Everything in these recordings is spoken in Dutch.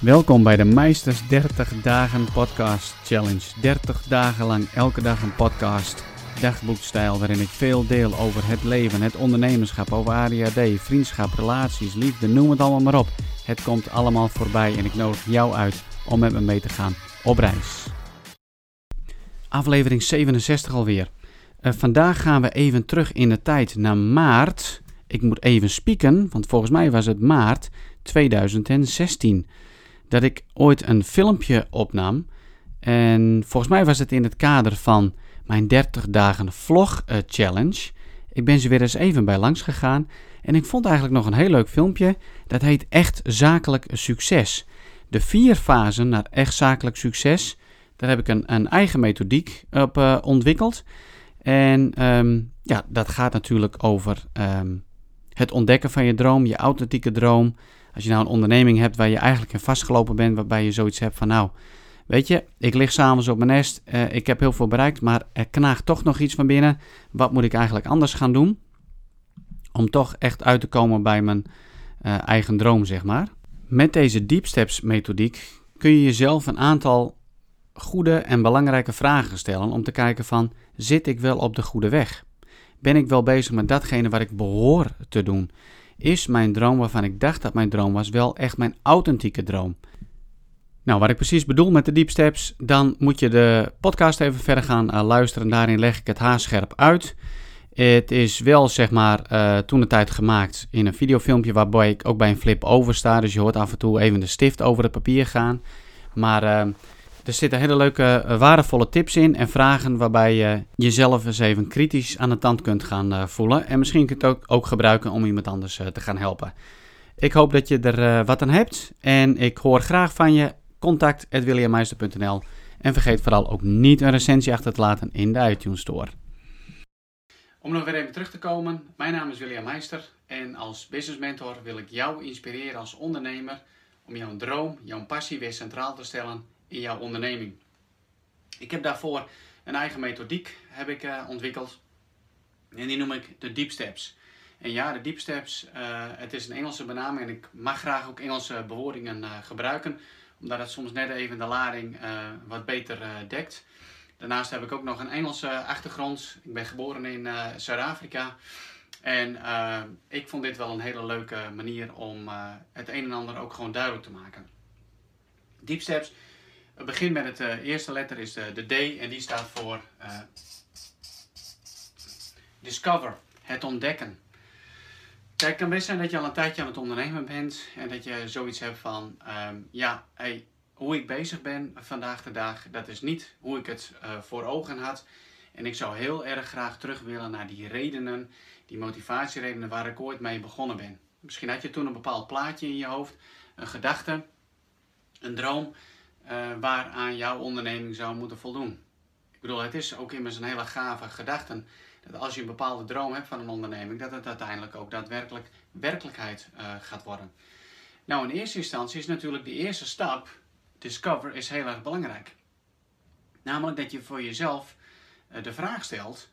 Welkom bij de Meisters 30 Dagen Podcast Challenge. 30 dagen lang elke dag een podcast, dagboekstijl waarin ik veel deel over het leven, het ondernemerschap, over ADHD, vriendschap, relaties, liefde, noem het allemaal maar op. Het komt allemaal voorbij en ik nodig jou uit om met me mee te gaan op reis. Aflevering 67 alweer. Uh, vandaag gaan we even terug in de tijd naar maart. Ik moet even spieken, want volgens mij was het maart 2016 dat ik ooit een filmpje opnam. En volgens mij was het in het kader van mijn 30 dagen vlog uh, challenge. Ik ben ze weer eens even bij langs gegaan. En ik vond eigenlijk nog een heel leuk filmpje. Dat heet Echt Zakelijk Succes. De vier fasen naar echt zakelijk succes. Daar heb ik een, een eigen methodiek op uh, ontwikkeld. En um, ja, dat gaat natuurlijk over um, het ontdekken van je droom, je authentieke droom. Als je nou een onderneming hebt waar je eigenlijk in vastgelopen bent, waarbij je zoiets hebt van nou, weet je, ik lig s'avonds op mijn nest, uh, ik heb heel veel bereikt, maar er knaagt toch nog iets van binnen. Wat moet ik eigenlijk anders gaan doen? Om toch echt uit te komen bij mijn uh, eigen droom, zeg maar. Met deze Deep Steps methodiek kun je jezelf een aantal goede en belangrijke vragen stellen om te kijken van, zit ik wel op de goede weg? Ben ik wel bezig met datgene wat ik behoor te doen? Is mijn droom waarvan ik dacht dat mijn droom was wel echt mijn authentieke droom? Nou, wat ik precies bedoel met de deep steps, dan moet je de podcast even verder gaan uh, luisteren. Daarin leg ik het haarscherp uit. Het is wel, zeg maar, uh, toen de tijd gemaakt in een videofilmpje waarbij ik ook bij een flip over sta. Dus je hoort af en toe even de stift over het papier gaan. Maar uh, er zitten hele leuke, uh, waardevolle tips in en vragen waarbij je jezelf eens even kritisch aan de tand kunt gaan uh, voelen. En misschien kunt het ook, gebruiken om iemand anders uh, te gaan helpen. Ik hoop dat je er wat aan hebt en ik hoor graag van je. Contact williammeister.nl en vergeet vooral ook niet een recensie achter te laten in de iTunes Store. Om nog weer even terug te komen, mijn naam is William Meister en als business mentor wil ik jou inspireren als ondernemer om jouw droom, jouw passie weer centraal te stellen in jouw onderneming. Ik heb daarvoor een eigen methodiek heb ik, uh, ontwikkeld. En die noem ik de Deep Steps. En ja, de Deep Steps, uh, het is een Engelse benaming en ik mag graag ook Engelse bewoordingen uh, gebruiken. Omdat het soms net even de lading wat beter dekt. Daarnaast heb ik ook nog een Engelse achtergrond. Ik ben geboren in Zuid-Afrika. En ik vond dit wel een hele leuke manier om het een en ander ook gewoon duidelijk te maken. Deep Steps het begint met het uh, eerste letter is de, D en die staat voor uh, discover, het ontdekken. Kijk, het kan best zijn dat je al een tijdje aan het ondernemen bent en dat je zoiets hebt van, um, ja, hoe ik bezig ben vandaag de dag, dat is niet hoe ik het uh, voor ogen had. En ik zou heel erg graag terug willen naar die redenen, die motivatieredenen waar ik ooit mee begonnen ben. Misschien had je toen een bepaald plaatje in je hoofd, een gedachte, een droom uh, waaraan jouw onderneming zou moeten voldoen. Ik bedoel, het is ook immers een hele gave gedachte dat als je een bepaalde droom hebt van een onderneming, dat het uiteindelijk ook daadwerkelijk werkelijkheid uh, gaat worden. Nou, in eerste instantie is natuurlijk de eerste stap, discover, is heel erg belangrijk. Namelijk dat je voor jezelf uh, de vraag stelt,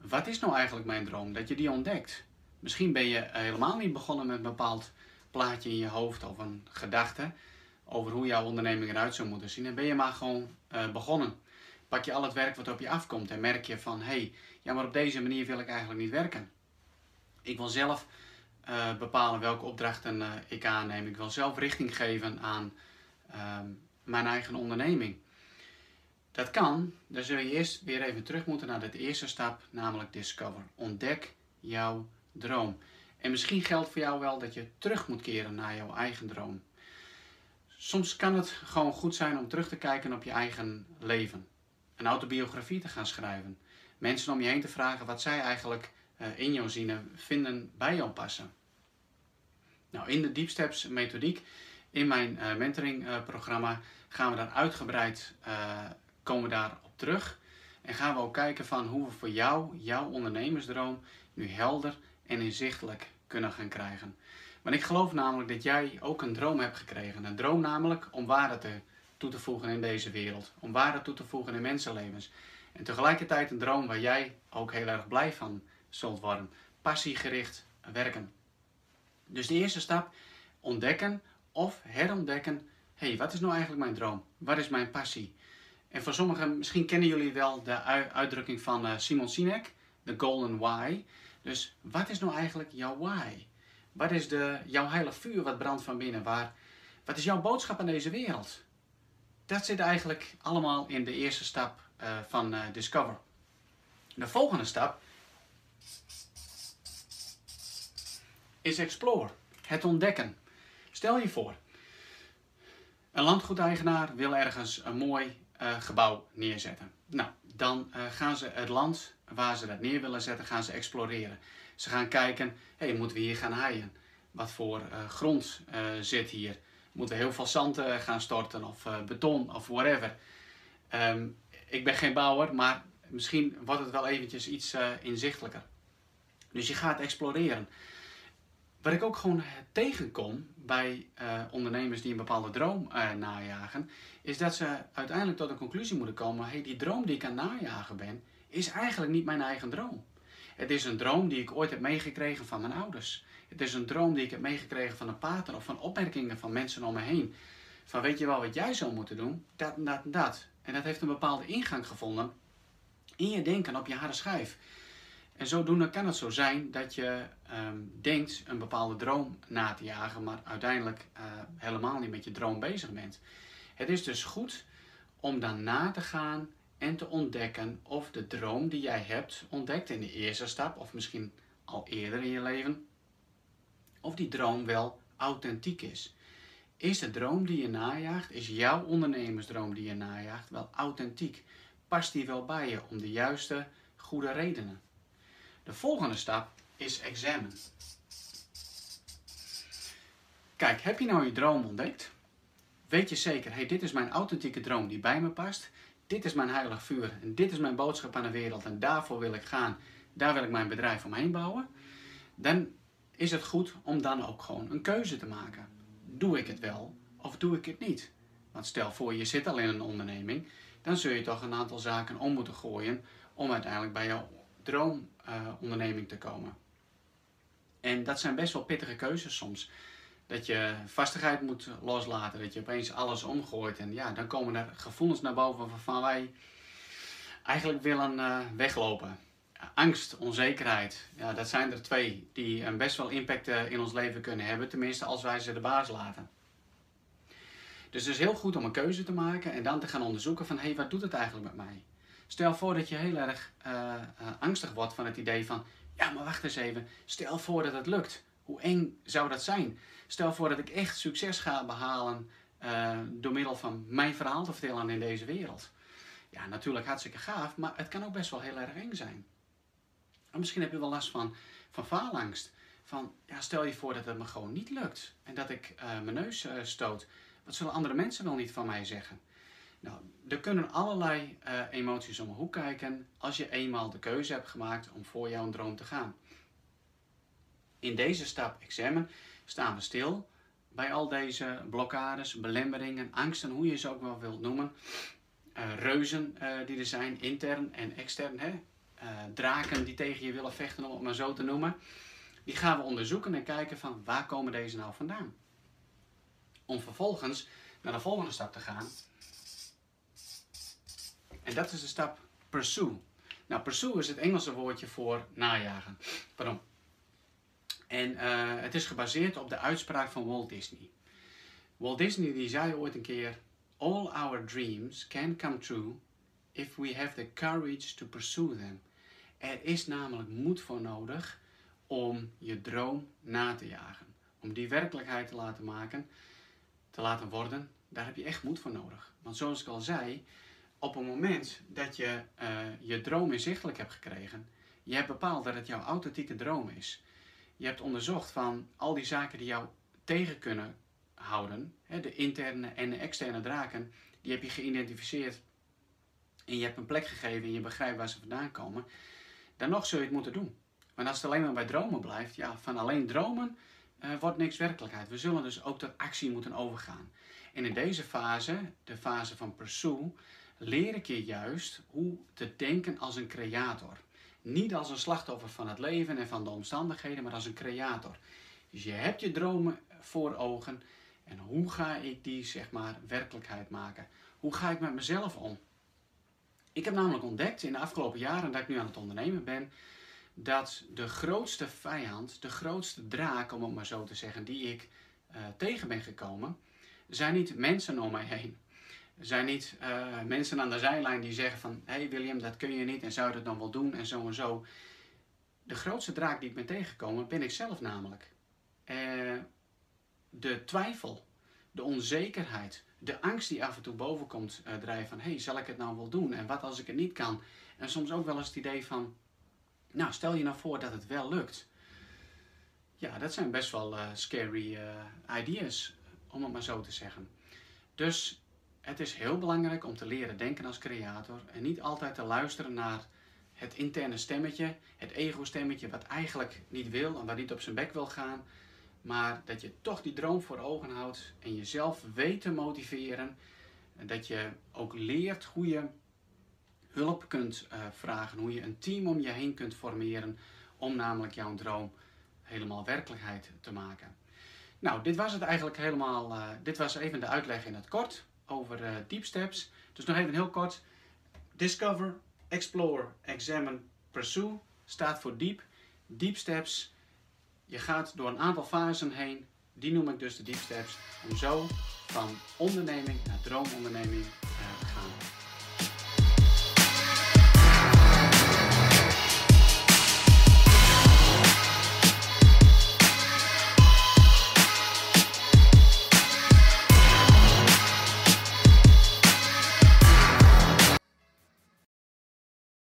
wat is nou eigenlijk mijn droom? Dat je die ontdekt. Misschien ben je helemaal niet begonnen met een bepaald plaatje in je hoofd of een gedachte over hoe jouw onderneming eruit zou moeten zien. En ben je maar gewoon uh, begonnen. Pak je al het werk wat op je afkomt en merk je van hé, hey, ja, maar op deze manier wil ik eigenlijk niet werken. Ik wil zelf uh, bepalen welke opdrachten uh, ik aanneem. Ik wil zelf richting geven aan ehm, mijn eigen onderneming. Dat kan, dan zul je eerst weer even terug moeten naar de eerste stap, namelijk discover. Ontdek jouw droom. En misschien geldt voor jou wel dat je terug moet keren naar jouw eigen droom. Soms kan het gewoon goed zijn om terug te kijken op je eigen leven. Een autobiografie te gaan schrijven. Mensen om je heen te vragen wat zij eigenlijk uh, in jou zien en vinden bij jou passen. Nou, in de Deep Steps methodiek, in mijn uh, mentoring uh, programma, gaan we daar uitgebreid komen daar op terug. En gaan we ook kijken van hoe we voor jou, jouw ondernemersdroom, nu helder en inzichtelijk kunnen gaan krijgen. Want ik geloof namelijk dat jij ook een droom hebt gekregen. Een droom namelijk om waarde te, toe te voegen in deze wereld. Om waarde toe te voegen in mensenlevens. En tegelijkertijd een droom waar jij ook heel erg blij van zult worden. Passiegericht werken. Dus de eerste stap, ontdekken of herontdekken hey, wat is nou eigenlijk mijn droom? Wat is mijn passie? En voor sommigen, misschien kennen jullie wel de uitdrukking van uh, Simon Sinek, de golden why. Dus wat is nou eigenlijk jouw why? Wat is de, jouw heilig vuur wat brandt van binnen? Waar, wat is jouw boodschap aan deze wereld? Dat zit eigenlijk allemaal in de eerste stap uh, van uh, Discover. De volgende stap is Explore, het ontdekken. Stel je voor, een landgoedeigenaar wil ergens een mooi uh, gebouw neerzetten. Nou, dan gaan ze het land waar ze dat neer willen zetten, gaan ze exploreren. Ze gaan kijken, hey, moeten we hier gaan haaien? Wat voor uh, grond zit hier? Moeten we heel veel zand gaan storten of beton of whatever? Um, ik ben geen bouwer, maar misschien wordt het wel eventjes iets inzichtelijker. Dus je gaat exploreren. Wat ik ook gewoon tegenkom bij ondernemers die een bepaalde droom uh, najagen, is dat ze uiteindelijk tot de conclusie moeten komen: hey, die droom die ik aan najagen ben, is eigenlijk niet mijn eigen droom. Het is een droom die ik ooit heb meegekregen van mijn ouders. Het is een droom die ik heb meegekregen van een pater of van opmerkingen van mensen om me heen. Van weet je wel wat jij zou moeten doen? Dat, dat, dat. En dat heeft een bepaalde ingang gevonden in je denken op je harde schijf. En zodoende kan het zo zijn dat je ehm, denkt een bepaalde droom na te jagen, maar uiteindelijk uh, helemaal niet met je droom bezig bent. Het is dus goed om dan na te gaan en te ontdekken of de droom die jij hebt ontdekt in de eerste stap, of misschien al eerder in je leven, of die droom wel authentiek is. Is de droom die je najaagt, is jouw ondernemersdroom die je najaagt wel authentiek? Past die wel bij je om de juiste, goede redenen? De volgende stap is examen. Kijk, heb je nou je droom ontdekt? Weet je zeker, hey, dit is mijn authentieke droom die bij me past. Dit is mijn heilig vuur en dit is mijn boodschap aan de wereld en daarvoor wil ik gaan. Daar wil ik mijn bedrijf omheen bouwen. Dan is het goed om dan ook gewoon een keuze te maken. Doe ik het wel of doe ik het niet? Want stel voor je zit al in een onderneming, dan zul je toch een aantal zaken om moeten gooien om uiteindelijk bij jouw droomonderneming te komen. En dat zijn best wel pittige keuzes soms. Dat je vastigheid moet loslaten, dat je opeens alles omgooit. En ja, dan komen er gevoelens naar boven waarvan wij eigenlijk willen uh, weglopen. Angst, onzekerheid, ja, dat zijn er twee die een best wel impact uh, in ons leven kunnen hebben. Tenminste, als wij ze de baas laten. Dus het is heel goed om een keuze te maken en dan te gaan onderzoeken van hé, hey, wat doet het eigenlijk met mij? Stel voor dat je heel erg angstig wordt van het idee van, ja maar wacht eens even, stel voor dat het lukt. Hoe eng zou dat zijn? Stel voor dat ik echt succes ga behalen uh, door middel van mijn verhaal te vertellen in deze wereld. Ja, natuurlijk hartstikke gaaf, maar het kan ook best wel heel erg eng zijn. En misschien heb je wel last van, van faalangst. Van, ja, stel je voor dat het me gewoon niet lukt en dat ik mijn neus stoot. Wat zullen andere mensen wel niet van mij zeggen? Nou, er kunnen allerlei emoties om de hoek kijken als je eenmaal de keuze hebt gemaakt om voor jouw droom te gaan. In deze stap examen staan we stil bij al deze blokkades, belemmeringen, angsten, hoe je ze ook wel wilt noemen. Uh, reuzen uh, die er zijn, intern en extern. Hè? draken die tegen je willen vechten, om het maar zo te noemen. Die gaan we onderzoeken en kijken van waar komen deze nou vandaan. Om vervolgens naar de volgende stap te gaan en dat is de stap pursue. Nou, pursue is het Engelse woordje voor najagen. Pardon. En uh, het is gebaseerd op de uitspraak van Walt Disney. Walt Disney die zei ooit een keer: All our dreams can come true if we have the courage to pursue them. Er is namelijk moed voor nodig om je droom na te jagen. Om die werkelijkheid te laten maken, te laten worden, daar heb je echt moed voor nodig. Want zoals ik al zei, op het moment dat je uh, je droom inzichtelijk hebt gekregen, je hebt bepaald dat het jouw authentieke droom is. Je hebt onderzocht van al die zaken die jou tegen kunnen houden, hè, de interne en de externe draken, die heb je geïdentificeerd en je hebt een plek gegeven en je begrijpt waar ze vandaan komen, dan nog zul je het moeten doen. Want als het alleen maar bij dromen blijft, ja, van alleen dromen uh, wordt niks werkelijkheid. We zullen dus ook tot actie moeten overgaan. En in deze fase, de fase van pursue, leer ik je juist hoe te denken als een creator. Niet als een slachtoffer van het leven en van de omstandigheden, maar als een creator. Dus je hebt je dromen voor ogen En hoe ga ik die zeg maar werkelijkheid maken? Hoe ga ik met mezelf om? Ik heb namelijk ontdekt in de afgelopen jaren dat ik nu aan het ondernemen ben, dat de grootste vijand, de grootste draak, om het maar zo te zeggen, die ik uh, tegen ben gekomen, zijn niet mensen om mij heen. Zijn niet uh, mensen aan de zijlijn die zeggen van, hé hey William, dat kun je niet en zou je dat dan wel doen en zo en zo. De grootste draak die ik ben tegengekomen, ben ik zelf namelijk. Uh, de twijfel, de onzekerheid, de angst die af en toe boven komt uh, drijven van, hé, hey, zal ik het nou wel doen en wat als ik het niet kan? En soms ook wel eens het idee van, nou, stel je nou voor dat het wel lukt. Ja, dat zijn best wel scary ideas, om het maar zo te zeggen. Dus het is heel belangrijk om te leren denken als creator en niet altijd te luisteren naar het interne stemmetje, het ego-stemmetje wat eigenlijk niet wil en wat niet op zijn bek wil gaan, maar dat je toch die droom voor ogen houdt en jezelf weet te motiveren. En dat je ook leert hoe je hulp kunt uh, vragen, hoe je een team om je heen kunt formeren om namelijk jouw droom helemaal werkelijkheid te maken. Nou, dit was het eigenlijk helemaal. Uh, dit was even de uitleg in het kort over uh, Deep Steps. Dus nog even heel kort. Discover, Explore, Examine, Pursue staat voor Deep. Deep Steps. Je gaat door een aantal fasen heen. Die noem ik dus de Deep Steps. Om zo van onderneming naar droomonderneming